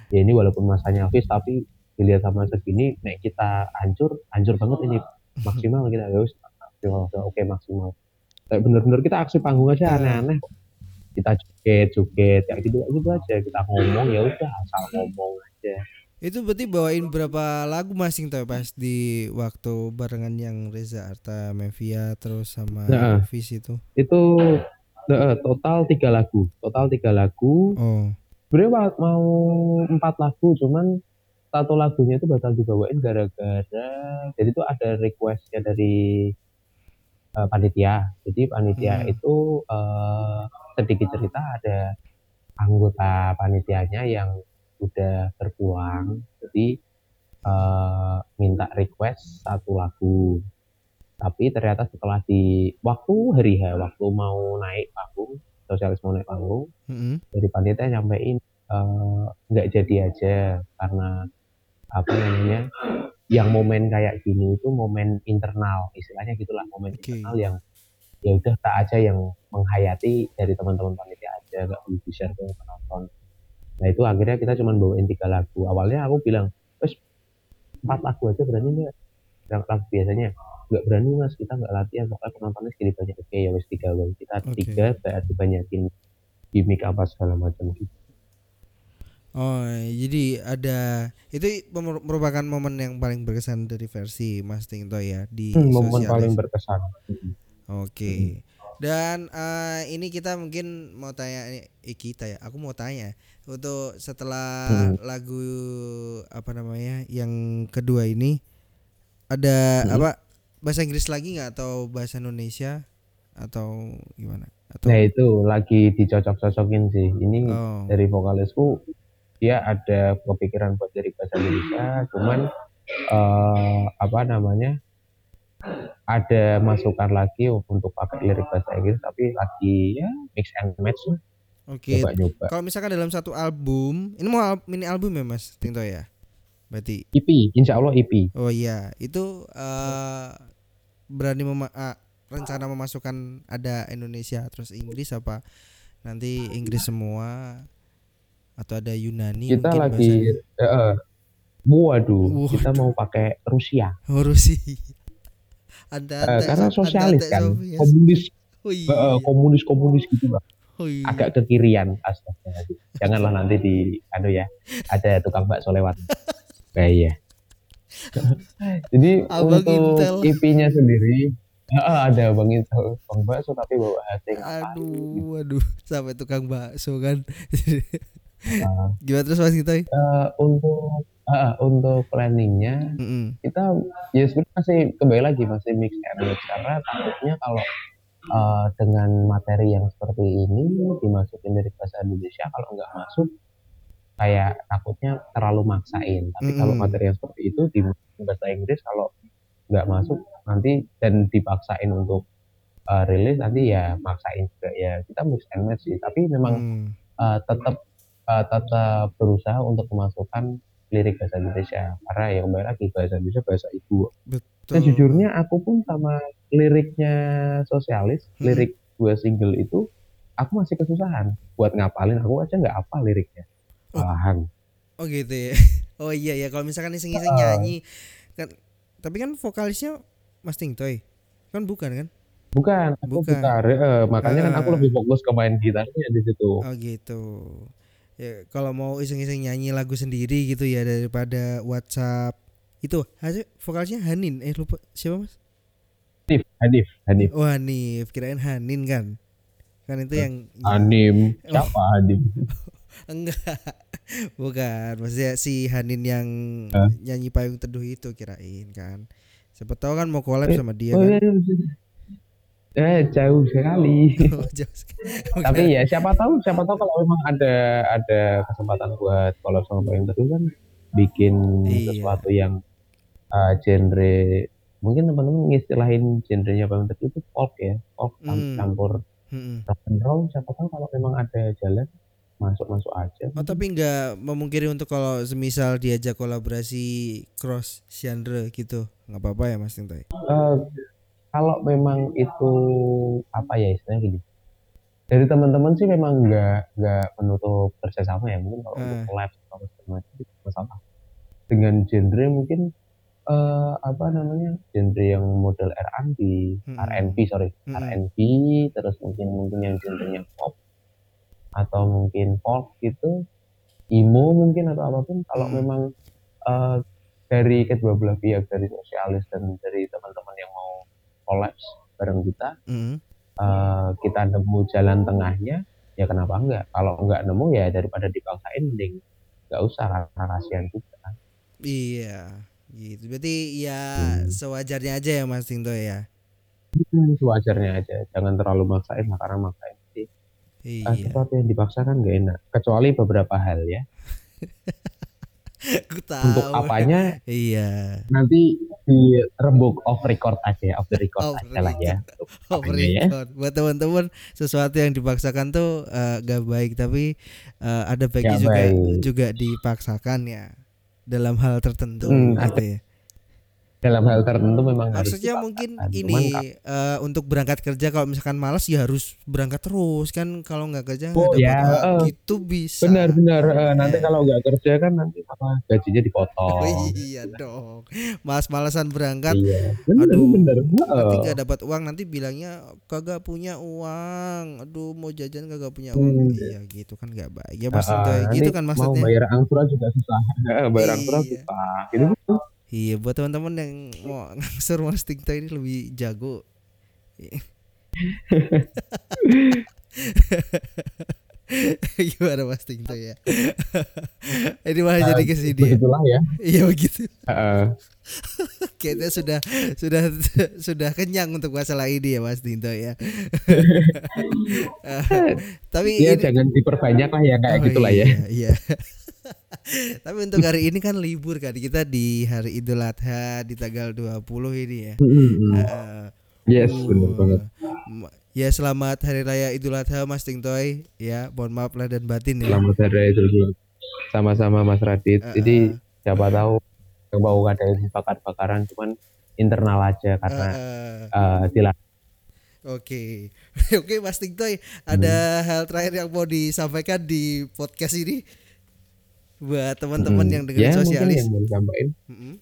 ya ini walaupun masanya habis tapi dilihat sama segini nek kita hancur hancur banget ini. Maksimal kita ya wis maksimal udah oke maksimal. Kayak bener-bener kita aksi panggung aja Eh. aneh-aneh. Kita joget joget kayak gitu gitu aja. Kita ngomong ya udah asal ngomong aja. Itu berarti bawain berapa lagu masing tuh pas? Di waktu barengan yang Reza Arta Mevia terus sama Nah. Vis itu. Itu total tiga lagu, total tiga lagu. Oh. Sebenarnya mau empat lagu, cuman satu lagunya itu batal dibawain gara-gara jadi itu ada requestnya dari eh, panitia. Jadi panitia Hmm. itu eh, sedikit cerita ada anggota panitianya yang udah berpulang, jadi eh, minta request satu lagu. Tapi ternyata setelah di waktu hari H, waktu mau naik panggung, sosialis mau naik panggung, Mm-mm. dari panitia nyampein eh, nggak jadi aja karena apa namanya yang momen kayak gini itu momen internal istilahnya gitulah momen Oke. internal yang ya udah tak aja yang menghayati dari teman-teman panitia aja nggak perlu di share ke penonton nah itu akhirnya kita cuma bawain tiga lagu awalnya aku bilang wes empat lagu aja berani nggak biasanya nggak berani mas kita nggak latihan pokoknya penontonnya segini banyak oke ya wes tiga wes kita Oke. tiga berarti banyakin gimmick apa segala macam gitu Oh, jadi ada itu merupakan momen yang paling berkesan dari versi Mas Tingto ya di Hmm, momen paling berkesan Oke. Dan eh, ini kita mungkin mau tanya ini eh, kita ya. Aku mau tanya untuk setelah Hmm. lagu apa namanya yang kedua ini ada Hmm. apa bahasa Inggris lagi nggak atau bahasa Indonesia atau gimana? Atau Nah itu lagi dicocok-cocokin sih. Ini oh. dari vokalisku dia ada kepikiran buat dari bahasa Indonesia, cuman eh, apa namanya ada masukan lagi untuk pakai lirik bahasa Inggris, tapi lagi ya mix and match lah, Oke. nyoba-nyoba. Kalau misalkan dalam satu album, ini mau al- mini album ya Mas Tingto ya? Berarti EP, insya Allah EP. Oh iya, itu eh berani mema- ah, rencana memasukkan ada Indonesia terus Inggris apa nanti Inggris semua atau ada Yunani Kita lagi, bahasanya? eh, waduh, Waduh. kita mau pakai Rusia, Oh, Rusia. Ada Eh, karena sosialis kan, komunis, Oh iya. eh, komunis komunis gitu lah. Oh iya. agak ke kirian astaga janganlah nanti di anu ya ada tukang bakso lewat kayak iya jadi Abang untuk. IP-nya sendiri ah, ada bang Intel bang bakso tapi bawa hati Aduh, aduh, sampai tukang bakso kan. Ah, Gimana terus Mas kita? eh, untuk ah, untuk planningnya Mm-mm. kita ya sebenarnya masih kembali lagi masih mix and match karena takutnya kalau eh, dengan materi yang seperti ini dimasukin dari bahasa Indonesia kalau nggak masuk kayak takutnya terlalu maksain tapi kalau Mm-mm. materi yang seperti itu di bahasa Inggris kalau nggak masuk nanti dan dipaksain untuk eh, rilis nanti ya maksain juga ya kita mix and match sih tapi memang Hmm. eh, tetap eh, tetap berusaha untuk memasukkan lirik bahasa Indonesia karena ya kembali lagi bahasa Indonesia bahasa ibu Betul. Sejujurnya aku pun sama liriknya sosialis, Hmm. lirik dua single itu aku masih kesusahan buat ngapalin. Aku aja nggak apa liriknya. Oh. Oh gitu ya. Oh iya ya kalau misalkan iseng-iseng Ah. nyanyi kan tapi kan vokalisnya Mas Tingtoy. Kan bukan kan? Bukan, aku Bukan. gitar. eh, makanya kan aku Ah. lebih fokus ke main gitarnya di situ. Oh gitu. Ya kalau mau iseng-iseng nyanyi lagu sendiri gitu ya daripada WhatsApp itu hasil vokalisnya Hanin eh lupa siapa mas? Hanif, Hanif, Hanif. Oh Hanif kirain Hanin kan kan itu yang Anim, siapa Anim? enggak bukan maksudnya si Hanin yang Hah? nyanyi payung teduh itu kirain kan siapa tahu kan mau collab Eh, sama dia Oh kan iya, iya. Eh jauh sekali. Oh, jauh sekali. Tapi ya siapa tahu, siapa tahu kalau memang ada ada kesempatan buat kalau sama Payung Teduh kan bikin Iya. sesuatu yang uh, genre mungkin teman-teman ngistilahin genrenya Payung Teduh itu folk ya, folk Hmm. campur Mm-mm. rock and roll. Siapa tahu kalau memang ada jalan masuk-masuk aja. Oh tapi nggak memungkiri untuk kalau semisal diajak kolaborasi cross genre gitu nggak apa-apa ya Mas Tintoy? Eh, kalau memang itu apa ya istilahnya gini dari teman-teman sih memang nggak nggak menutup kerjasama ya mungkin kalau untuk Eh. collab atau segala masalah dengan genre mungkin eh, apa namanya genre yang model R&B Mm-mm. R&B sorry Mm-mm. R&B terus mungkin mungkin yang genrenya pop atau mungkin folk gitu emo mungkin atau apa pun kalau Hmm. memang eh, dari kedua belah pihak dari sosialis dan dari teman-teman yang mau kolaps bareng kita Mm. eh, kita nemu jalan tengahnya ya kenapa enggak kalau enggak nemu ya daripada dipaksain mending nggak usah karena kasihan juga Iya, gitu. Berarti ya Hmm. sewajarnya aja ya Mas Tinto ya. Hmm, sewajarnya aja jangan terlalu maksain lah karena maksain Iya. sesuatu yang dipaksakan nggak enak kecuali beberapa hal ya tahu. untuk apanya Iya. nanti di rembuk off record aja off the record Off aja lah ya apanya ya record. Buat teman-teman sesuatu yang dipaksakan tuh eh, gak baik tapi eh, ada baiknya Gak juga baik. juga dipaksakan ya dalam hal tertentu Hmm, gitu ya. Dalam hal tertentu memang harus Maksudnya dipaksakan. mungkin Cuman ini kan- eh, untuk berangkat kerja kalau misalkan malas ya harus berangkat terus kan kalau nggak kerja Oh, nggak dapat ya, uang. eh. gitu bisa. benar-benar eh, nanti Eh. kalau nggak kerja kan nanti apa gajinya dipotong Oh, iya dong. Mas-malasan berangkat iya benar Aduh, benar nanti Heeh. nggak dapat uang nanti bilangnya kagak punya uang aduh mau jajan kagak punya uang Hmm. iya gitu kan nggak baik ya Sinto, nanti gitu kan mau maksudnya bayar angsuran juga susah bayar angsuran Iya. susah gitu gitu iya buat teman-teman yang mau ngangsur mas Tinto ini lebih jago. Gimana mas Tinto ya? Ini malah jadi ke sini. ya begitulah ya. Iya begitu. Heeh. kayaknya sudah sudah sudah kenyang untuk masalah ini ya mas Tinto ya. Eh, tapi ya ini- jangan diperbanyak lah ya kayak Oh, gitulah ya. iya, Iya. Tapi untuk hari ini kan libur kan kita di hari Idul Adha di tanggal 20 ini ya. Eh, yes uh, benar banget Ya selamat hari raya Idul Adha Mas Tingtoy ya. Mohon maaf lah dan batin ya. selamat hari raya Idul Fitri. sama-sama Mas Radit Eh, jadi eh, siapa tahu mau ngadain bakar-bakaran cuman internal aja karena eh, eh. eh, dilarang Oke. Oke Mas Tingtoy, ada Hmm. hal terakhir yang mau disampaikan di podcast ini buat teman-teman Mm. yang dengerin ya, mungkin sosialis. yang mau disampaikan Mm-mm.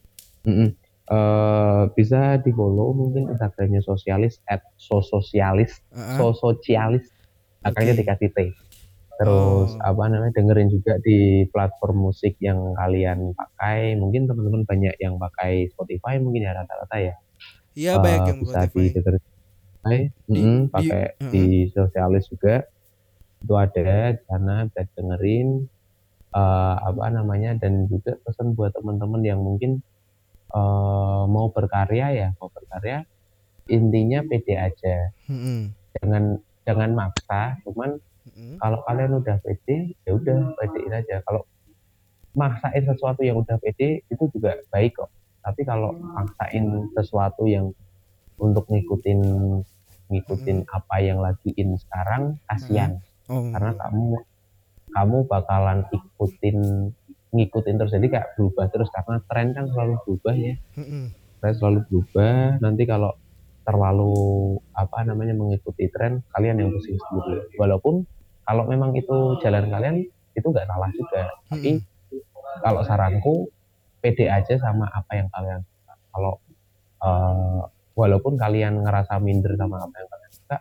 Mm-mm. Eh, bisa di follow mungkin instagramnya sosialis at sososialis Ah, ah. sosocialis akhirnya Oke. dikasih T terus Oh. apa namanya dengerin juga di platform musik yang kalian pakai mungkin teman-teman banyak yang pakai Spotify mungkin ya rata-rata ya Iya Eh, banyak yang bisa Spotify. di Spotify. Di- Mm-mm, di- pakai uh-uh. di sosialis juga itu ada di sana bisa dengerin eh, apa namanya dan juga pesan buat teman-teman yang mungkin eh, mau berkarya ya mau berkarya intinya pede aja Mm-mm. jangan jangan maksa cuman Mm-mm. kalau kalian udah pede ya udah pedein aja kalau maksain sesuatu yang udah pede itu juga baik kok tapi kalau maksain sesuatu yang untuk ngikutin ngikutin apa yang lagi in sekarang kasihan Oh. karena kamu kamu bakalan ikutin ngikutin terus. Jadi kayak berubah terus karena tren kan selalu berubah ya. Tren selalu berubah. Nanti kalau terlalu apa namanya mengikuti tren kalian yang pusing sendiri. Walaupun kalau memang itu jalan kalian itu nggak salah juga. Tapi kalau saranku pede aja sama apa yang kalian suka. Kalau eh, walaupun kalian ngerasa minder sama apa yang kalian suka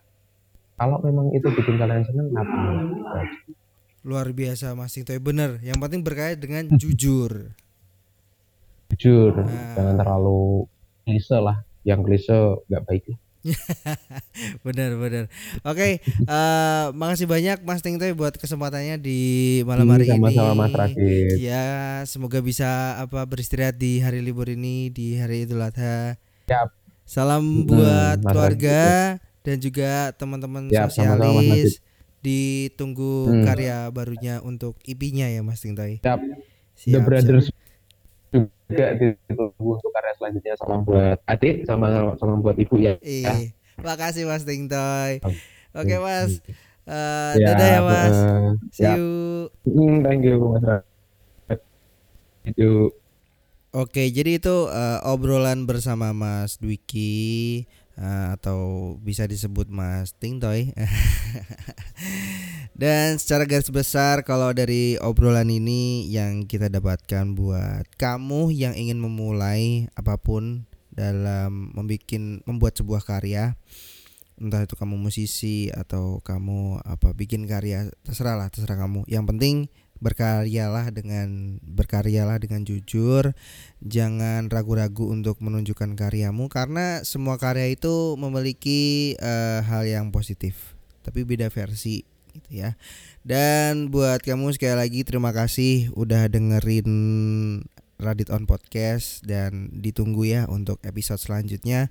kalau memang itu bikin kalian seneng kenapa. Luar biasa Mas Tingtoy bener. Yang penting berkait dengan jujur. jujur Nah. jangan terlalu klise lah yang klise nggak baik Bener bener. Oke, eh, makasih banyak Mas Tingtoy buat kesempatannya di malam hari Hmm, sama-sama ini. Mas Radit Ya, semoga bisa apa beristirahat di hari libur ini di hari Idul Adha. Siap. Salam Hmm, buat Mas keluarga dan juga teman-teman Siap, sama-sama, Mas sosialis. Ditunggu Hmm. karya barunya untuk IP-nya ya Mas Tingtoy. Siap. Siap, The siap. Brothers juga ditunggu untuk karya selanjutnya sama buat adik sama sama buat ibu ya. Ih, makasih Mas Tingtoy. Oke Mas, Eh, Ya, dadah ya Mas. eh, See you. Hmm, thank you Mas. Itu Oke, jadi itu eh, obrolan bersama Mas Dwiki eh, atau bisa disebut Mas Tingtoy. Dan secara garis besar kalau dari obrolan ini yang kita dapatkan buat kamu yang ingin memulai apa pun dalam membikin membuat sebuah karya entah itu kamu musisi atau kamu apa bikin karya terserah lah terserah kamu yang penting berkaryalah dengan berkaryalah dengan jujur. Jangan ragu-ragu untuk menunjukkan karyamu karena semua karya itu memiliki uh, hal yang positif tapi beda versi gitu ya. Dan buat kamu sekali lagi terima kasih udah dengerin Radit on Podcast dan ditunggu ya untuk episode selanjutnya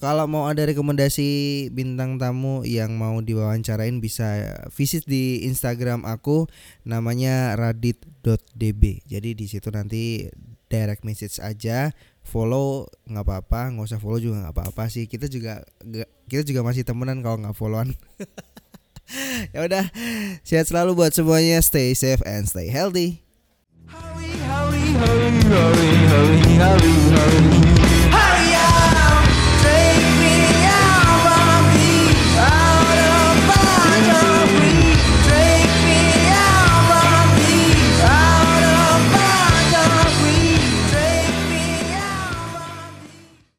kalau mau ada rekomendasi bintang tamu yang mau diwawancarain bisa visit di Instagram aku namanya radit.db. Jadi di situ nanti direct message aja, follow nggak apa-apa, nggak usah follow juga nggak apa-apa sih. Kita juga kita juga masih temenan kalau nggak followan. ya udah, sehat selalu buat semuanya, stay safe and stay healthy. Hurry, hurry, hurry, hurry, hurry, hurry, hurry.